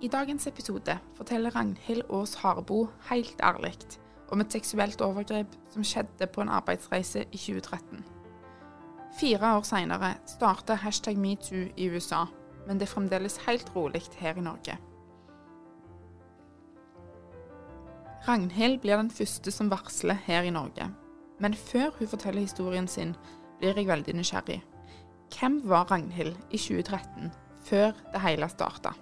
I dagens episode forteller Ragnhild Aas Harbo helt ærlig om et seksuelt overgrep som skjedde på en arbeidsreise i 2013. Fire år senere starter hashtag metoo i USA, men det er fremdeles helt rolig her i Norge. Ragnhild blir den første som varsler her i Norge. Men før hun forteller historien sin, blir jeg veldig nysgjerrig. Hvem var Ragnhild i 2013, før det hele starta?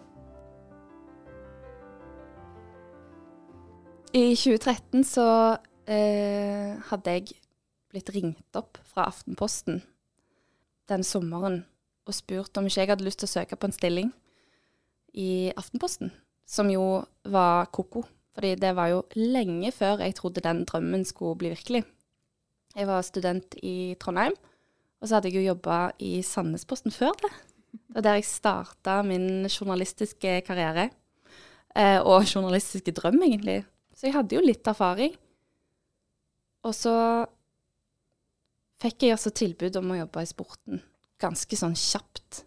I 2013 så eh, hadde jeg blitt ringt opp fra Aftenposten den sommeren og spurt om ikke jeg hadde lyst til å søke på en stilling i Aftenposten, som jo var ko-ko. Fordi det var jo lenge før jeg trodde den drømmen skulle bli virkelig. Jeg var student i Trondheim, og så hadde jeg jo jobba i Sandnesposten før det. Det var der jeg starta min journalistiske karriere. Eh, og journalistiske drøm, egentlig. Så jeg hadde jo litt erfaring. Og så fikk jeg altså tilbud om å jobbe i sporten ganske sånn kjapt.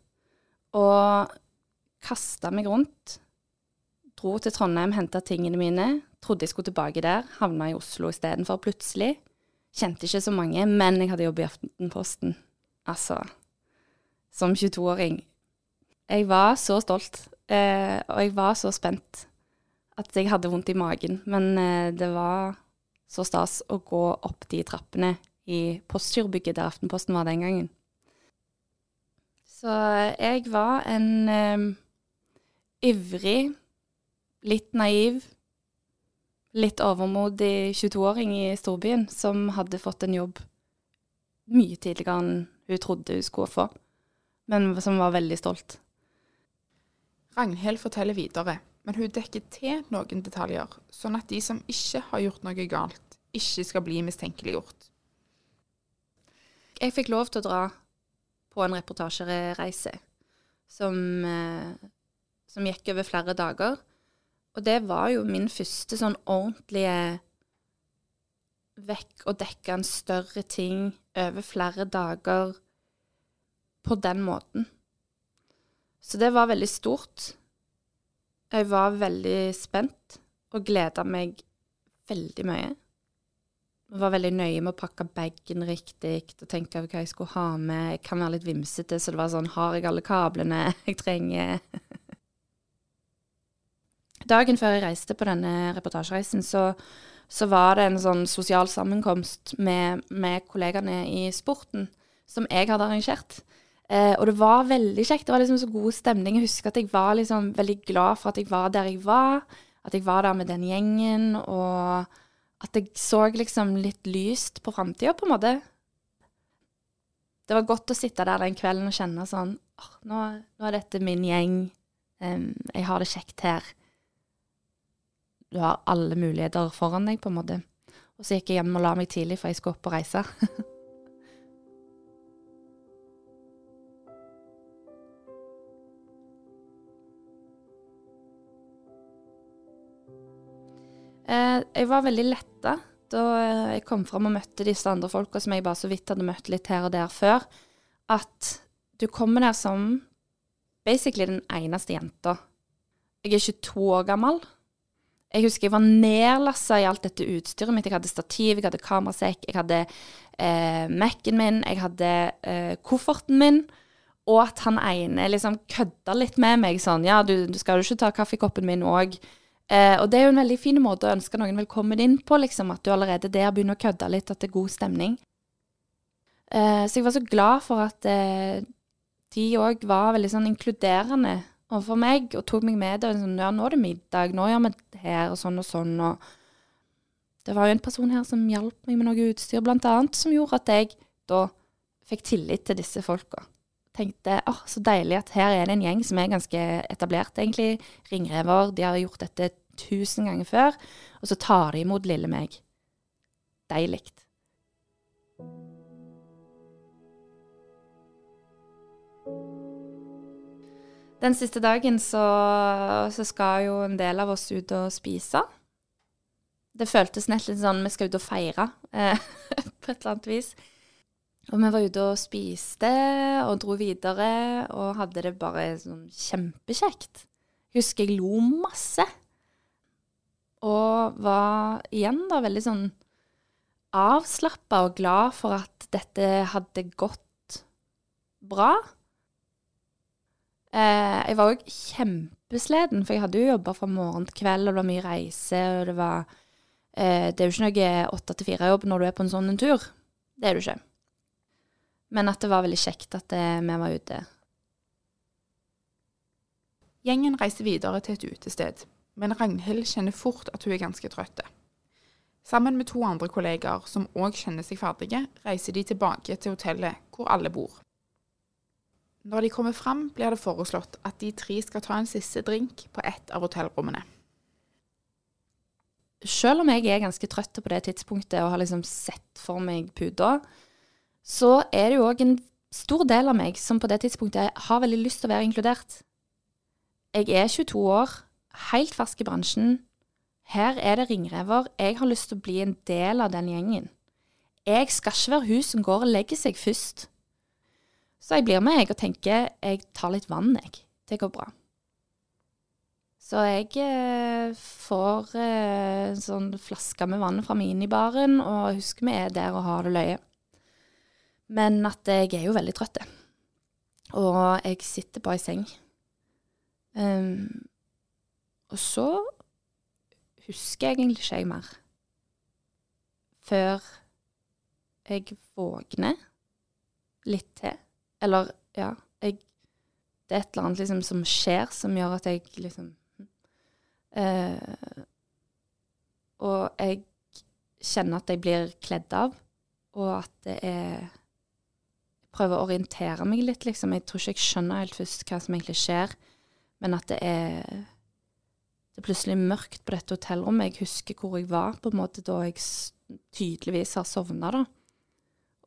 Og kasta meg rundt. Dro til Trondheim, henta tingene mine. Trodde jeg skulle tilbake der. Havna i Oslo istedenfor plutselig. Kjente ikke så mange, men jeg hadde jobb i Aftenposten. Altså Som 22-åring. Jeg var så stolt, eh, og jeg var så spent at jeg hadde vondt i magen. Men eh, det var så stas å gå opp de trappene i Postgirobygget der Aftenposten var den gangen. Så jeg var en eh, ivrig, litt naiv, litt overmodig 22-åring i storbyen som hadde fått en jobb mye tidligere enn hun trodde hun skulle få, men som var veldig stolt. Ragnhild forteller videre, men hun dekker til noen detaljer, sånn at de som ikke har gjort noe galt, ikke skal bli mistenkeliggjort. Jeg fikk lov til å dra på en reportasjereise som, eh, som gikk over flere dager. Og det var jo min første sånn ordentlige vekk og dekke en større ting over flere dager på den måten. Så det var veldig stort. Jeg var veldig spent og gleda meg veldig mye. Jeg var veldig nøye med å pakke bagen riktig og tenke hva jeg skulle ha med. Jeg kan være litt vimsete, så det var sånn Har jeg alle kablene jeg trenger? Dagen før jeg reiste på denne reportasjereisen, så, så var det en sånn sosial sammenkomst med, med kollegaene i sporten som jeg hadde arrangert. Eh, og det var veldig kjekt. Det var liksom så god stemning. Jeg husker at jeg var liksom veldig glad for at jeg var der jeg var. At jeg var der med den gjengen, og at jeg så liksom litt lyst på framtida, på en måte. Det var godt å sitte der den kvelden og kjenne sånn oh, nå, nå er dette min gjeng. Um, jeg har det kjekt her. Du har alle muligheter foran deg, på en måte. Og så gikk jeg hjem og la meg tidlig, for jeg skulle opp og reise. jeg var veldig letta da eh, jeg kom fram og møtte disse andre folka som jeg bare så vidt hadde møtt litt her og der før, at du kommer der som basically den eneste jenta. Jeg er 22 år gammel. Jeg husker jeg var nedlassa i alt dette utstyret mitt. Jeg hadde stativ, jeg hadde kamerasekk, jeg hadde eh, Mac-en min, jeg hadde eh, kofferten min. Og at han ene liksom kødda litt med meg sånn Ja, du, du skal jo ikke ta kaffekoppen min òg. Eh, og det er jo en veldig fin måte å ønske noen velkommen inn på, liksom. At du allerede der begynner å kødde litt, at det er god stemning. Eh, så jeg var så glad for at eh, de òg var veldig sånn inkluderende overfor meg, og tok meg med. Og sånn, ja, nå er det middag, nå gjør vi det her, og sånn og sånn. Og det var jo en person her som hjalp meg med noe utstyr, annet, som gjorde at jeg da fikk tillit til disse folka. Tenkte åh, så deilig at her er det en gjeng som er ganske etablert, egentlig. Ringrever. De har gjort dette tusen ganger før. Og så tar de imot lille meg. Deilig. Den siste dagen så, så skal jo en del av oss ut og spise. Det føltes nett litt sånn vi skal ut og feire, eh, på et eller annet vis. Og vi var ute og spiste og dro videre og hadde det bare sånn kjempekjekt. Husker jeg lo masse. Og var igjen da veldig sånn avslappa og glad for at dette hadde gått bra. Eh, jeg var òg kjempesliten, for jeg hadde jo jobba fra morgen til kveld, og det var mye reise, og det var eh, Det er jo ikke noe åtte til fire-jobb når du er på en sånn en tur. Det er du ikke. Men at det var veldig kjekt at det, vi var ute. Gjengen reiser videre til et utested, men Ragnhild kjenner fort at hun er ganske trøtt. Sammen med to andre kollegaer som òg kjenner seg ferdige, reiser de tilbake til hotellet hvor alle bor. Når de kommer fram, blir det foreslått at de tre skal ta en siste drink på ett av hotellrommene. Selv om jeg er ganske trøtt på det tidspunktet og har liksom sett for meg puta, så er det jo òg en stor del av meg som på det tidspunktet har veldig lyst til å være inkludert. Jeg er 22 år, helt fersk i bransjen. Her er det ringrever. Jeg har lyst til å bli en del av den gjengen. Jeg skal ikke være hun som går og legger seg først. Så jeg blir med, jeg, og tenker jeg tar litt vann, jeg. Det går bra. Så jeg eh, får eh, sånn flaske med vann fra minibaren, og husker vi er der og har det løye. Men at jeg er jo veldig trøtt. Og jeg sitter bare i seng. Um, og så husker jeg egentlig ikke jeg mer. Før jeg våkner litt til. Eller, ja jeg, Det er et eller annet liksom som skjer som gjør at jeg liksom uh, Og jeg kjenner at jeg blir kledd av, og at det er Prøver å orientere meg litt, liksom. Jeg tror ikke jeg skjønner helt først hva som egentlig skjer, men at det er det er plutselig mørkt på dette hotellrommet. Jeg husker hvor jeg var på en måte da jeg tydeligvis har sovna, da.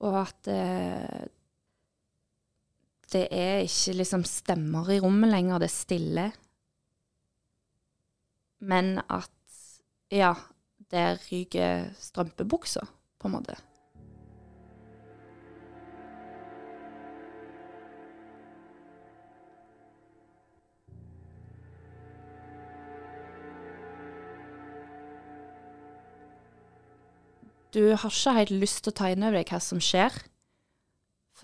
Og at eh, det er ikke liksom stemmer i rommet lenger, det er stille. Men at ja, der ryker strømpebuksa, på en måte. Du har ikke helt lyst til å ta inn over deg hva som skjer.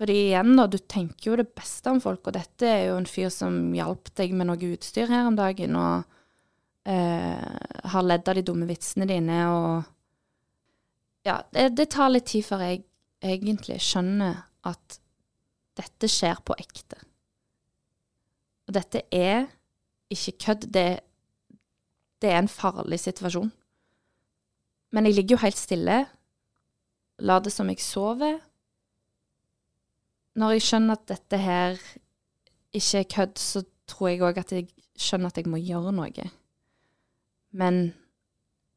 Fordi igjen, da, du tenker jo det beste om folk, og dette er jo en fyr som hjalp deg med noe utstyr her om dagen, og eh, har ledd av de dumme vitsene dine, og Ja, det, det, tar litt tid før jeg egentlig skjønner at dette skjer på ekte. Og dette er ikke kødd, det, det er en farlig situasjon. Men jeg ligger jo helt stille, later som jeg sover når jeg skjønner at dette her ikke er kødd, så tror jeg òg at jeg skjønner at jeg må gjøre noe. Men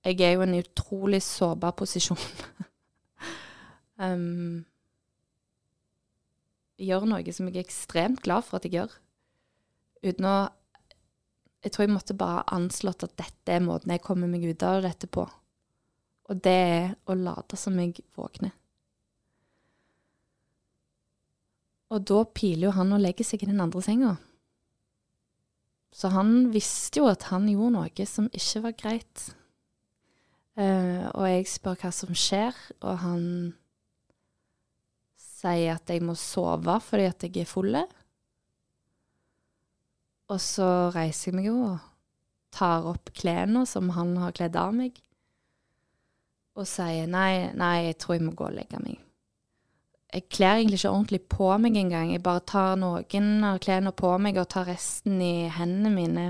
jeg er jo i en utrolig sårbar posisjon. um, gjør noe som jeg er ekstremt glad for at jeg gjør. Uten å Jeg tror jeg måtte bare anslått at dette er måten jeg kommer meg ut av dette på. Og det er å late som jeg våkner. Og da piler jo han og legger seg i den andre senga. Så han visste jo at han gjorde noe som ikke var greit. Uh, og jeg spør hva som skjer, og han sier at jeg må sove fordi at jeg er full. Og så reiser jeg meg jo og tar opp klærne som han har kledd av meg, og sier nei, nei, jeg tror jeg må gå og legge meg jeg kler egentlig ikke ordentlig på meg engang. Jeg bare tar noen av klærne på meg og tar resten i hendene mine.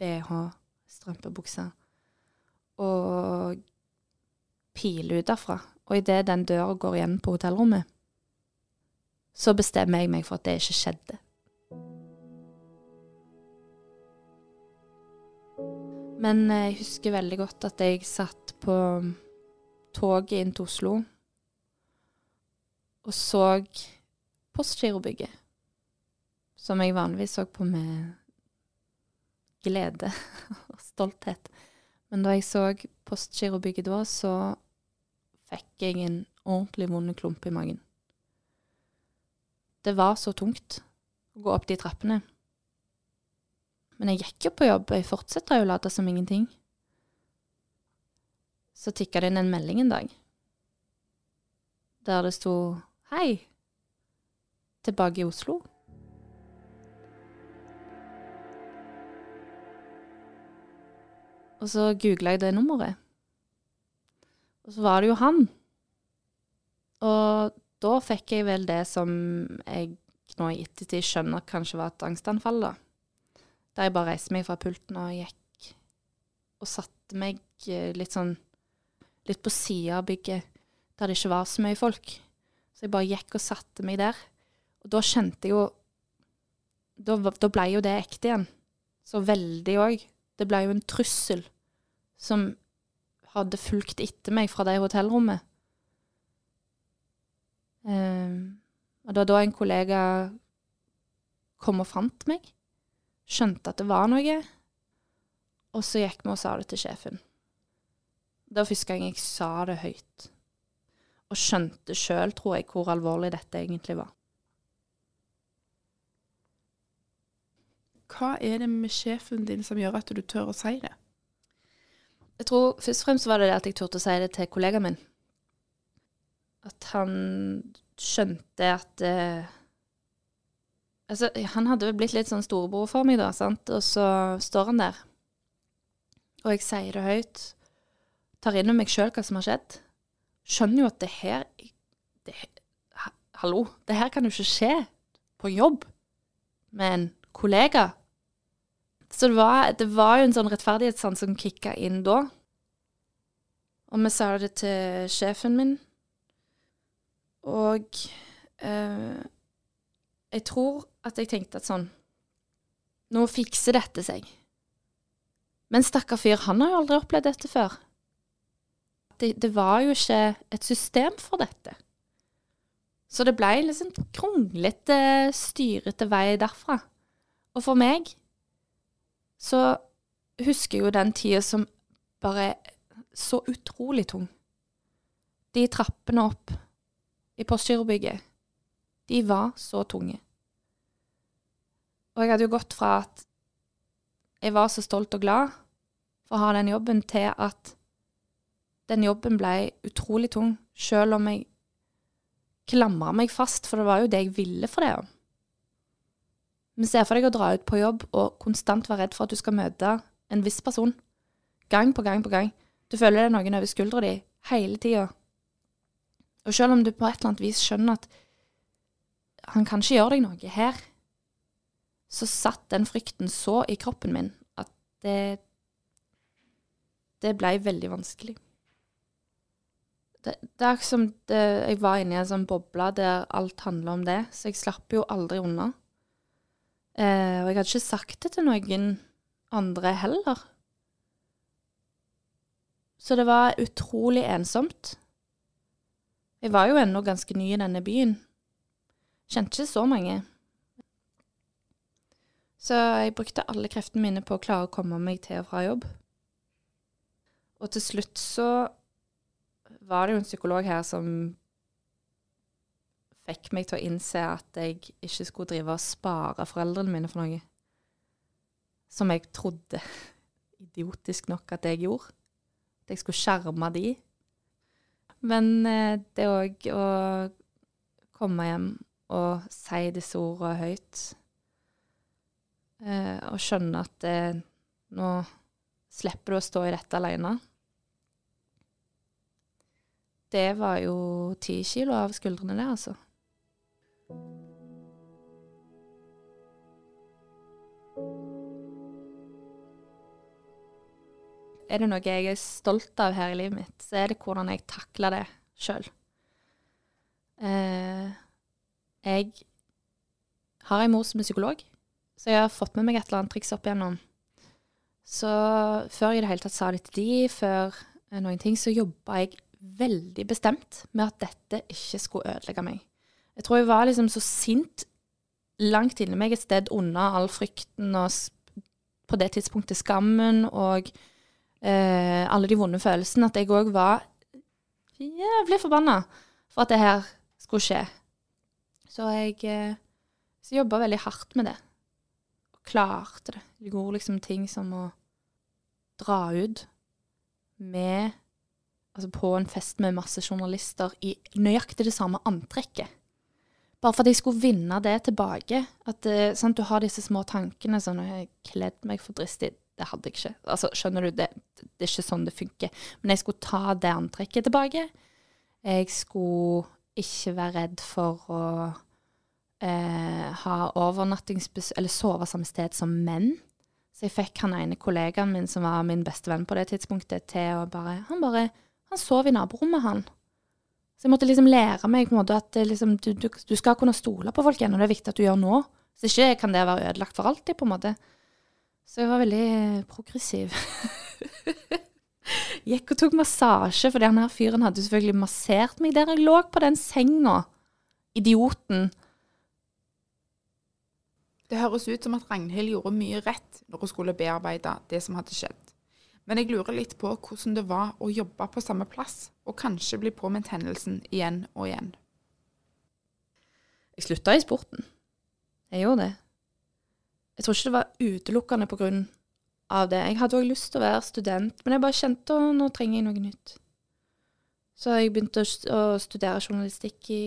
BH, strømpebukser. Og piler ut derfra. Og idet den døra går igjen på hotellrommet, så bestemmer jeg meg for at det ikke skjedde. Men jeg husker veldig godt at jeg satt på toget inn til Oslo og så Postgirobygget, som jeg vanligvis så på med glede og stolthet. Men da jeg så Postgirobygget da, så fikk jeg en ordentlig vond klump i magen. Det var så tungt å gå opp de trappene. Men jeg gikk jo på jobb, og jeg fortsetter jo å late som ingenting. Så tikka det inn en melding en dag der det sto 'Hei, tilbake i Oslo'. Og så googla jeg det nummeret. Og så var det jo han. Og da fikk jeg vel det som jeg nå i ettertid skjønner kanskje var et angstanfall, da. Der jeg bare reiste meg fra pulten og gikk og satte meg eh, litt sånn litt på sida av bygget, der det ikke var så mye folk. Så jeg bare gikk og satte meg der. Og da kjente jeg jo Da, da ble jo det ekte igjen. Så veldig òg. Det ble jo en trussel som hadde fulgt etter meg fra det hotellrommet. Um, og det var da en kollega kom og fant meg skjønte at det var noe, og så gikk vi og sa det til sjefen. Det var første gang jeg sa det høyt, og skjønte sjøl, tror jeg, hvor alvorlig dette egentlig var. Hva er det med sjefen din som gjør at du tør å si det? Jeg tror først og fremst var det det at jeg turte å si det til kollegaen min. At han skjønte at eh, Altså, han hadde vel blitt litt sånn storebror for meg, da, sant, og så står han der. Og jeg sier det høyt. Tar inn over meg sjøl hva som har skjedd. Skjønner jo at det her det, Hallo, det her kan jo ikke skje på jobb med en kollega. Så det var, det var jo en sånn rettferdighetssans som kicka inn da. Og vi sa det til sjefen min, og eh, jeg tror at jeg tenkte at sånn Nå fikser dette seg. Men stakkar fyr, han har jo aldri opplevd dette før. Det, det, var jo ikke et system for dette. Så det ble liksom kronglete, styrete vei derfra. Og for meg så husker jeg jo den tida som bare så utrolig tung. De trappene opp i Postgirobygget de var så tunge. Og jeg hadde jo gått fra at jeg var så stolt og glad for å ha den jobben, til at den jobben ble utrolig tung, sjøl om jeg klamra meg fast, for det var jo det jeg ville for det. Men se for deg å dra ut på jobb og konstant være redd for at du skal møte en viss person. Gang på gang på gang. Du føler det er noen over skuldra di hele tida. Og sjøl om du på et eller annet vis skjønner at han kan ikke gjøre deg noe her. Så satt den frykten så i kroppen min at det Det blei veldig vanskelig. Det, det er som det, jeg var inne i en sånn boble der alt handla om det, så jeg slapp jo aldri unna. Eh, og jeg hadde ikke sagt det til noen andre heller. Så det var utrolig ensomt. Jeg var jo ennå ganske ny i denne byen, Kjente ikke så mange. Så jeg brukte alle kreftene mine på å klare å komme meg til og fra jobb. Og til slutt så var det jo en psykolog her som fikk meg til å innse at jeg ikke skulle drive og spare foreldrene mine for noe. Som jeg trodde, idiotisk nok, at jeg gjorde. At jeg skulle skjerme de. Men eh, det òg å komme hjem og si disse ordene høyt. Eh, og skjønne at eh, nå slipper du å stå i dette alene. Det var jo ti kilo av skuldrene, det, altså. er det noe jeg er stolt av her i livet mitt, så er det hvordan jeg takler det sjøl. Eh, jeg har en mor som er psykolog, så jeg har fått med meg et eller annet triks opp igjennom. Så før jeg i det hele tatt sa det til de, før eh, noen ting, så jobba jeg veldig bestemt med at dette ikke skulle ødelegge meg. Jeg tror jeg var liksom så sint langt inni meg et sted unna all frykten og på det tidspunktet skammen og eh, alle de vonde følelsene, at jeg òg var jævlig forbanna for at det her skulle skje. Så jeg eh, jobba veldig hardt med det. Klarte det. Jeg gjorde liksom ting som å dra ut med Altså på en fest med masse journalister i nøyaktig det samme antrekket. Bare for at jeg skulle vinne det tilbake. At eh, sant, Du har disse små tankene sånn Jeg kledd meg for dristig. Det hadde jeg ikke. Altså, skjønner du, det, det, er ikke sånn det funker. Men jeg skulle ta det antrekket tilbake. Jeg skulle ikke være redd for å eh, ha overnattingsbesøk Eller sove samme sted som menn. Så jeg fikk han ene kollegaen min, som var min beste venn på det tidspunktet, til å bare Han bare Han sov i naborommet, han. Så jeg måtte liksom lære meg på en måte at liksom, du, du, du, skal kunne stole på folk igjen, og det er viktig at du gjør nå. Så ikke kan det være ødelagt for alltid, på en måte. Så jeg var veldig progressiv. Gikk og tok massasje, for han her fyren hadde selvfølgelig massert meg der jeg lå på den senga. Idioten. Det høres ut som at Ragnhild gjorde mye rett når hun skulle bearbeide det som hadde skjedd. Men jeg lurer litt på hvordan det var å jobbe på samme plass, og kanskje bli påminnet hendelsen igjen og igjen. Jeg slutta i sporten. Jeg gjorde det. Jeg tror ikke det var utelukkende på grunn av det. Jeg hadde òg lyst til å være student, men jeg bare kjente at nå trenger jeg noe nytt. Så jeg begynte å studere journalistikk i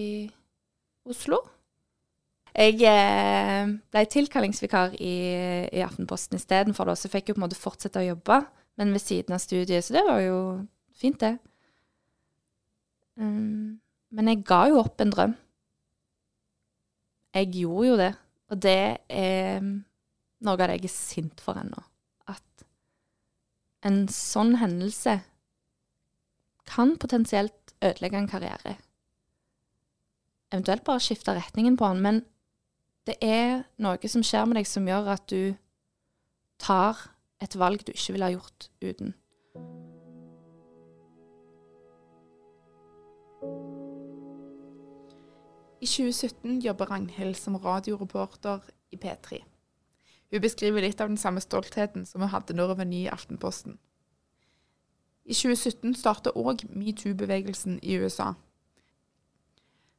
Oslo. Jeg eh, ble tilkallingsvikar i, i Aftenposten istedenfor, så fikk jeg på en måte fortsette å jobbe, men ved siden av studiet, så det var jo fint, det. Um, men jeg ga jo opp en drøm. Jeg gjorde jo det, og det er noe av det jeg er sint for ennå en sånn hendelse kan potensielt ødelegge en karriere. Eventuelt bare skifte retningen på den, men det er noe som skjer med deg som gjør at du tar et valg du ikke ville ha gjort uten. I 2017 jobber Ragnhild som radioreporter i P3. Hun beskriver litt av den samme stoltheten som hun hadde når hun var ny i Aftenposten. I 2017 startet òg metoo-bevegelsen i USA.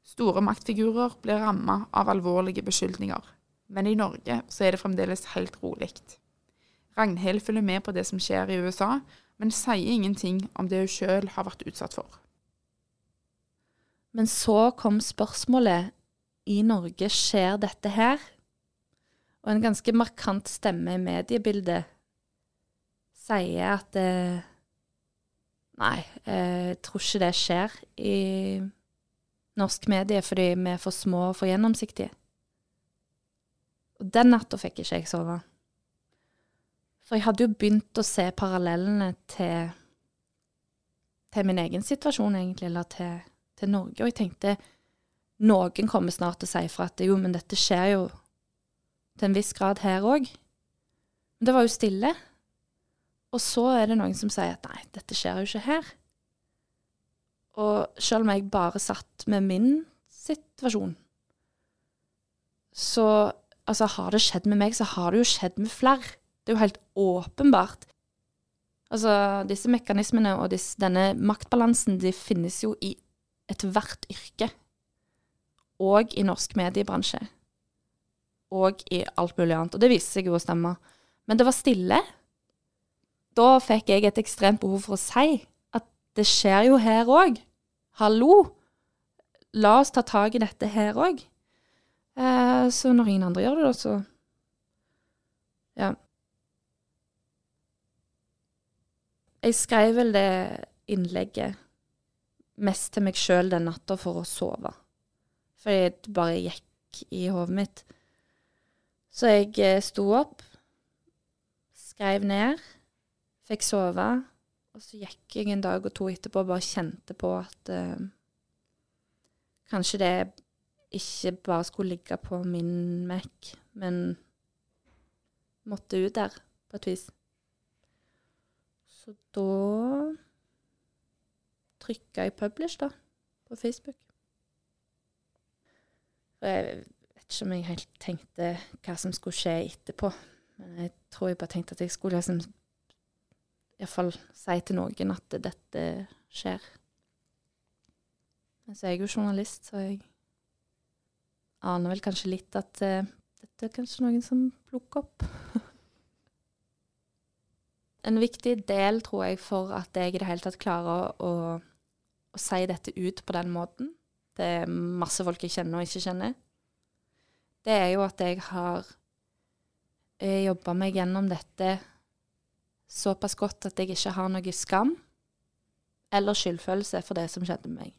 Store maktfigurer blir rammet av alvorlige beskyldninger, men i Norge så er det fremdeles helt rolig. Ragnhild følger med på det som skjer i USA, men sier ingenting om det hun sjøl har vært utsatt for. Men så kom spørsmålet i Norge skjer dette her? Og en ganske markant stemme i mediebildet sier at eh, Nei, jeg tror ikke det skjer i norsk medie fordi vi er for små og for gjennomsiktige. Og den natta fikk ikke jeg sove. For jeg hadde jo begynt å se parallellene til, til min egen situasjon, egentlig, eller til, til Norge. Og jeg tenkte noen kommer snart til å si fra at jo, men dette skjer jo til en viss grad her òg. Men det var jo stille. Og så er det noen som sier at nei, dette skjer jo ikke her. Og selv om jeg bare satt med min situasjon, så altså, har det skjedd med meg, så har det jo skjedd med flere. Det er jo helt åpenbart. Altså, disse mekanismene og disse, denne maktbalansen, de finnes jo i ethvert yrke. Og i norsk mediebransje og i alt mulig annet. Og det viser seg jo å stemme. Men det var stille. Da fikk jeg et ekstremt behov for å si det skjer jo her òg. Hallo! La oss ta tak i dette her òg. Eh, så når ingen andre gjør det, da, så Ja. Jeg skrev vel det innlegget mest til meg sjøl den natta for å sove. Fordi det bare gikk i hodet mitt. Så jeg eh, sto opp, skrev ned, fikk sove, Og så gikk jeg en dag og to etterpå og bare kjente på at uh, kanskje det ikke bare skulle ligge på min Mac, men måtte ut der på et vis. Så da trykka jeg 'publish', da, på Facebook. Og jeg vet ikke om jeg helt tenkte hva som skulle skje etterpå. Men jeg tror jeg bare tenkte at jeg skulle liksom iallfall si til noen at dette skjer. Men så er jeg jo journalist, så jeg aner vel kanskje litt at uh, dette er kanskje noen som plukker opp. en viktig del, tror jeg, for at jeg i det hele tatt klarer å, å si dette ut på den måten, det er masse folk jeg kjenner og ikke kjenner, det er jo at jeg har eh, jobba meg gjennom dette såpass godt at jeg ikke har noe skam eller skyldfølelse for det som skjedde med meg.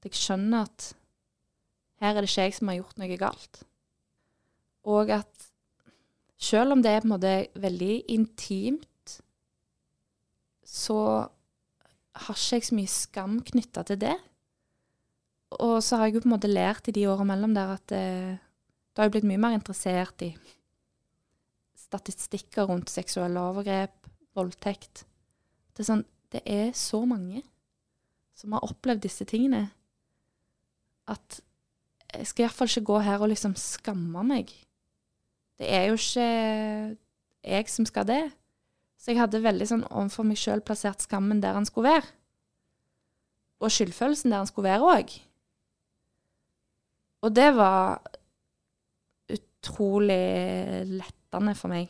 At jeg skjønner at her er det ikke jeg som har gjort noe galt. Og at selv om det er på en måte veldig intimt, så har ikke jeg så mye skam knytta til det. Og så har jeg jo på en måte lært i de åra mellom der at det, eh, det har jo blitt mye mer interessert i statistikker rundt seksuelle overgrep, voldtekt. Det er sånn Det er så mange som har opplevd disse tingene, at jeg skal iallfall ikke gå her og liksom skamme meg. Det er jo ikke jeg som skal det. Så jeg hadde veldig sånn overfor meg sjøl plassert skammen der han skulle være. Og skyldfølelsen der han skulle være òg. Og det var utrolig lett lettende for meg.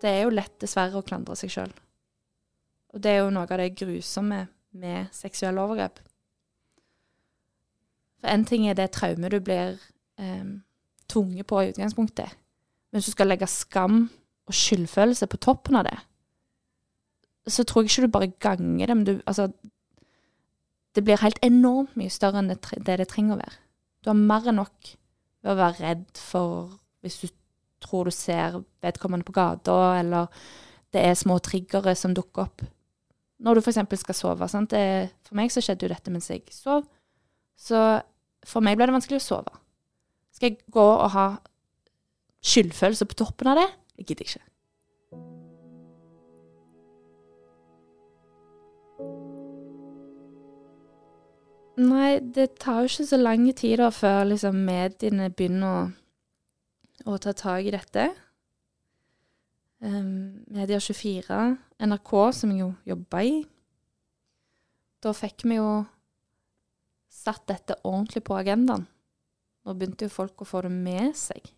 Det er jo lett, dessverre, å klandre seg sjøl. Og det er jo noe av det grusomme med seksuelle overgrep. For én ting er det traumet du blir eh, tvunget på i utgangspunktet. Men hvis du skal legge skam og skyldfølelse på toppen av det, så tror jeg ikke du bare ganger det, men du, altså, det blir helt enormt mye større enn det det, det trenger å være. Du har mer enn nok ved å være redd for hvis du tror du ser vedkommende på gata, eller det er små triggere som dukker opp. Når du f.eks. skal sove. Det, for meg så skjedde jo dette mens jeg sov. Så for meg ble det vanskelig å sove. Skal jeg gå og ha skyldfølelse på toppen av det? Jeg gidder ikke. Nei, det tar jo ikke så lang tid da før liksom mediene begynner å, å ta tak i dette. Um, Media24, NRK, som jeg jo jobba i. Da fikk vi jo satt dette ordentlig på agendaen. Nå begynte jo folk å få det med seg.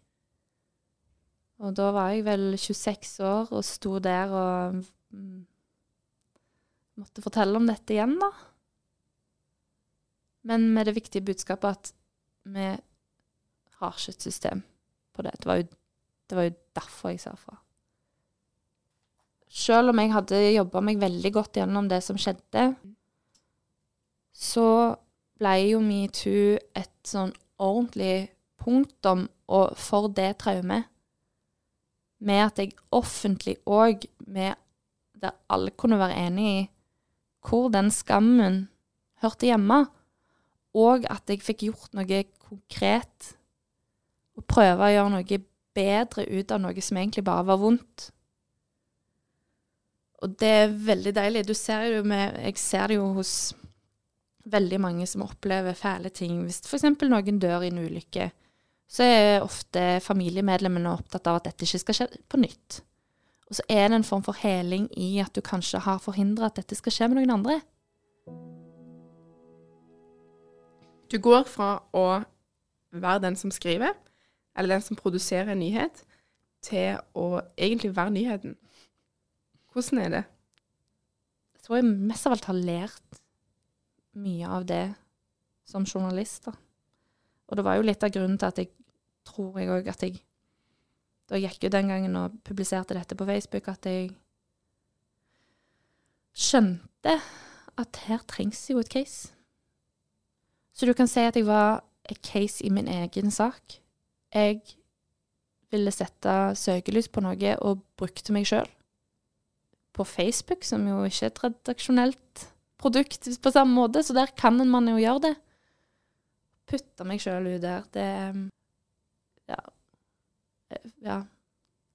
Og da var jeg vel 26 år og sto der og mm, måtte fortelle om dette igjen, da. Men med det viktige budskapet at vi har ikke et system på det. Det var jo, det var jo derfor jeg sa fra. Selv om jeg hadde jobba meg veldig godt gjennom det som skjedde, så ble jo metoo et sånn ordentlig punktum for det traumet. Med at jeg offentlig òg, der alle kunne være enig i hvor den skammen hørte hjemme og at jeg fikk gjort noe konkret. Og prøve å gjøre noe bedre ut av noe som egentlig bare var vondt. Og det er veldig deilig. Du ser jo med, jeg ser det jo hos veldig mange som opplever fæle ting. Hvis f.eks. noen dør i en ulykke, så er ofte familiemedlemmene opptatt av at dette ikke skal skje på nytt. Og så er det en form for heling i at du kanskje har forhindra at dette skal skje med noen andre. Du går fra å være den som skriver, eller den som produserer en nyhet, til å egentlig være nyheten. Hvordan er det? Jeg tror jeg mest av alt har lært mye av det som journalist. da. Og det var jo litt av grunnen til at jeg tror jeg òg at jeg Da gikk jo den gangen og publiserte dette på Facebook, at jeg skjønte at her trengs jo et case. Så du kan si at jeg var et case i min egen sak. jeg ville sette søkelys på noe og brukte meg sjøl. På Facebook, som jo ikke er et redaksjonelt produkt på samme måte, så der kan man jo gjøre det. Putte meg sjøl ut der. Det Ja. Ja.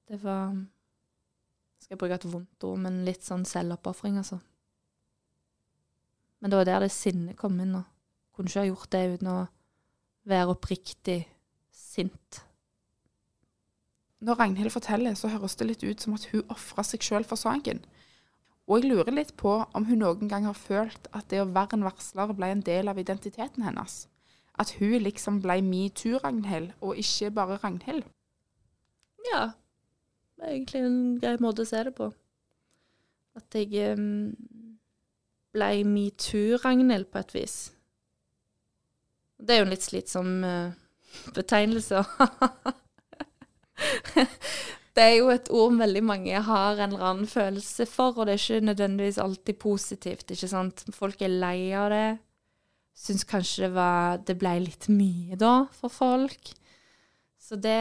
Det var Skal jeg bruke et vondt ord, men litt sånn selvoppofring, altså. Men det var der det sinnet kom inn. og Kunne ikke ha gjort det uten å være oppriktig sint. Når Ragnhild forteller, så høres det litt ut som at hun ofra seg sjøl for saken. Og jeg lurer litt på om hun noen gang har følt at det å være en varsler ble en del av identiteten hennes. At hun liksom ble metoo-Ragnhild, og ikke bare Ragnhild. Ja. Det er egentlig en grei måte å se det på. At jeg um, ble metoo-Ragnhild på et vis. Det er jo en litt slitsom uh, betegnelse. det er jo et ord veldig mange har en eller annen følelse for, og det er ikke nødvendigvis alltid positivt. ikke sant? Folk er lei av det. Syns kanskje det, var, det ble litt mye da, for folk. Så det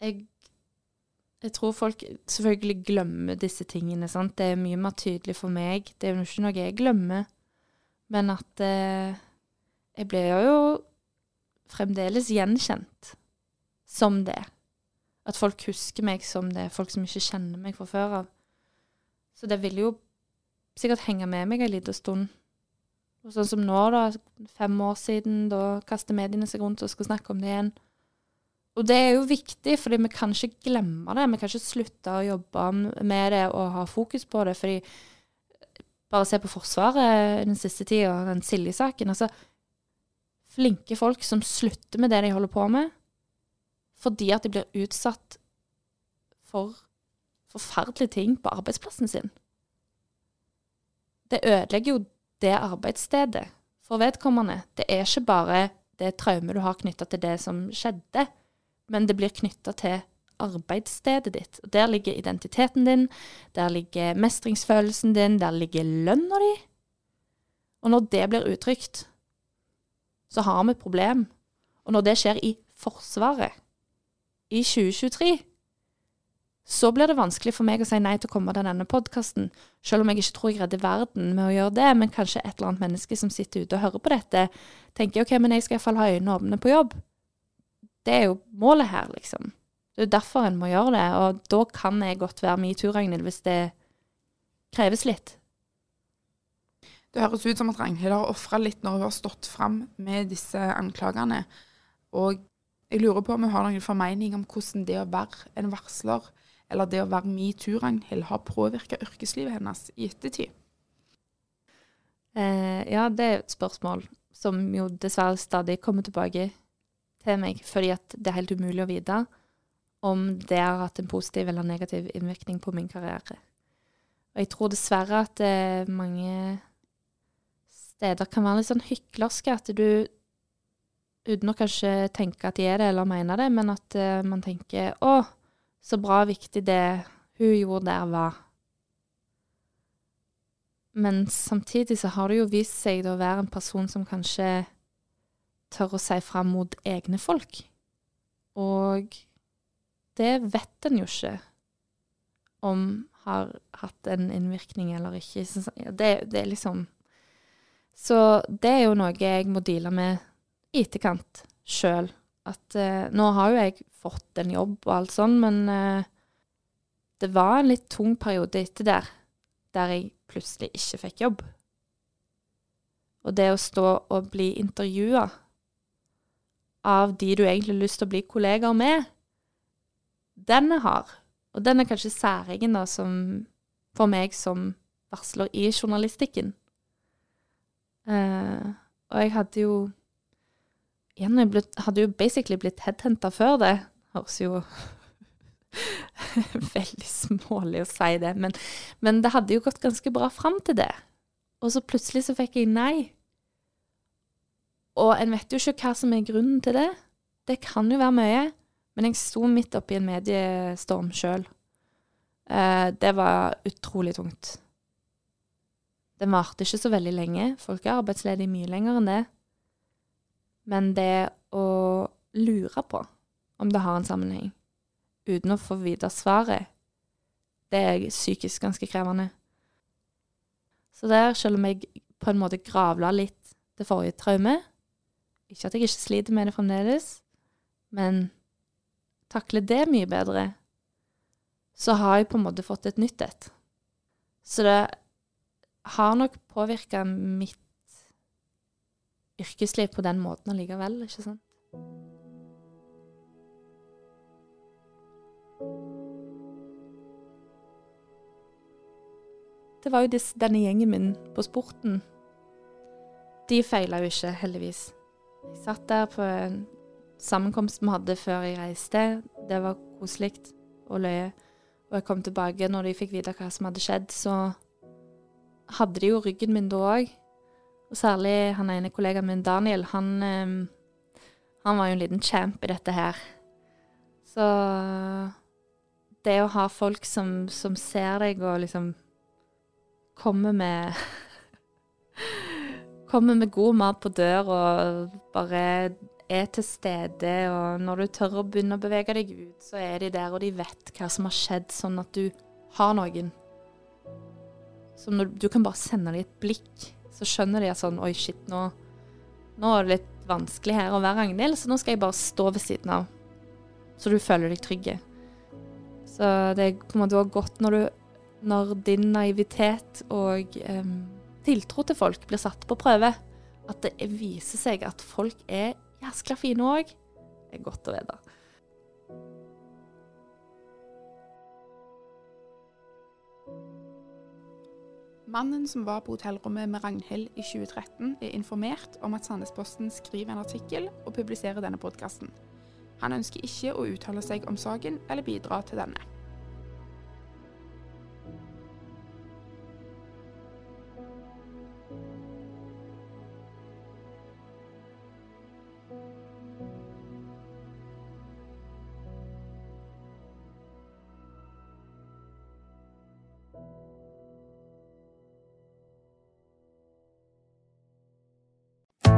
jeg, jeg tror folk selvfølgelig glemmer disse tingene. sant? Det er mye mer tydelig for meg. Det er jo ikke noe jeg glemmer. Men at eh, jeg ble jo fremdeles gjenkjent som det. At folk husker meg som det, folk som ikke kjenner meg fra før av. Så det vil jo sikkert henge med meg en liten stund. Og sånn som nå, da, fem år siden, da kaster mediene seg rundt og skal snakke om det igjen. Og det er jo viktig, fordi vi kan ikke glemme det. Vi kan ikke slutte å jobbe med det og ha fokus på det. fordi bare se på Forsvaret den siste tida, den Silje-saken. Altså, flinke folk som slutter med det de holder på med, fordi at de blir utsatt for forferdelige ting på arbeidsplassen sin. Det ødelegger jo det arbeidsstedet for vedkommende. Det er ikke bare det traumet du har knytta til det som skjedde, men det blir knytta til arbeidsstedet ditt. Der ligger identiteten din, der ligger mestringsfølelsen din, der ligger lønna di. Og når det blir uttrykt, så har vi et problem. Og når det skjer i Forsvaret i 2023, så blir det vanskelig for meg å si nei til å komme til denne podkasten, selv om jeg ikke tror jeg redder verden med å gjøre det, men kanskje et eller annet menneske som sitter ute og hører på dette, tenker ok, men jeg skal iallfall ha øynene åpne på jobb. Det er jo målet her, liksom. Det er derfor en må gjøre det, og da kan jeg godt være metoo, Ragnhild, hvis det kreves litt. Det høres ut som at Ragnhild har ofra litt når hun har stått fram med disse anklagene. Og jeg lurer på om hun har noen formening om hvordan det å være en varsler, eller det å være metoo, Ragnhild, har påvirka yrkeslivet hennes i ettertid. Eh, ja, det er et spørsmål som jo dessverre stadig kommer tilbake til meg, fordi at det er helt umulig å vite om det har hatt en positiv eller negativ innvirkning på min karriere. Og jeg tror dessverre at det mange steder kan være litt sånn hyklerske, at du uten å kanskje tenke at de er det eller mener det, men at uh, man tenker 'Å, så bra viktig det hun gjorde der, var'. Men samtidig så har det jo vist seg å være en person som kanskje tør å si fra mot egne folk. Og det vet en jo ikke om har hatt en innvirkning eller ikke. Det, det, er liksom Så det er jo noe jeg må deale med i etterkant sjøl. At eh, nå har jo jeg fått en jobb og alt sånn, men eh, det var en litt tung periode etter der, der jeg plutselig ikke fikk jobb. Og det å stå og bli intervjua av de du egentlig har lyst til å bli kollegaer med, den jeg har, Og den er kanskje særegen da, som, for meg som varsler i journalistikken. Uh, og jeg hadde jo igjen, jeg ble, hadde jo basically blitt headhenta før det. Høres jo veldig smålig å si det, men, men, det hadde jo gått ganske bra fram til det. Og så plutselig så fikk jeg nei. Og en vet jo ikke hva som er grunnen til det. Det kan jo være mye. Men jeg sto midt oppi en mediestorm sjøl. Eh, det var utrolig tungt. Den varte ikke så veldig lenge. Folk er arbeidsledige mye lenger enn det. Men det å lure på om det har en sammenheng, uten å få vite svaret, det er psykisk ganske krevende. Så der, selv om jeg på en måte gravla litt det forrige traumet Ikke at jeg ikke sliter med det fremdeles, men takler det mye bedre, så har jeg på en måte fått et nytt et. Så det har nok påvirka mitt yrkesliv på den måten allikevel, ikke sant? Det var jo denne gjengen min på sporten. De feila jo ikke, heldigvis. Jeg satt der på en sammenkomst vi hadde før jeg reiste. Det var koselig og løye. Og jeg kom tilbake når de fikk vite hva som hadde skjedd, så hadde de jo ryggen min da òg. Og særlig han ene kollegaen min, Daniel, han, han var jo en liten champ i dette her. Så det å ha folk som, som ser deg og liksom kommer med Kommer med god mat på dør og bare er til stede. Og når du tør å begynne å bevege deg ut, så er de der, og de vet hva som har skjedd, sånn at du har noen. Som når du kan bare sende dem et blikk, så skjønner de at sånn Oi, shit, nå, nå er det litt vanskelig her å være Ragnhild, så nå skal jeg bare stå ved siden av. Så du føler deg trygg. Så det er på en måte òg godt når du når din naivitet og eh, tiltro til folk blir satt på prøve, at det viser seg at folk er jæskla fine òg, er godt å vite. Mannen som var på hotellrommet med Ragnhild i 2013, er informert om at Sandnesposten skriver en artikkel og publiserer denne podkasten. Han ønsker ikke å uttale seg om saken eller bidra til denne.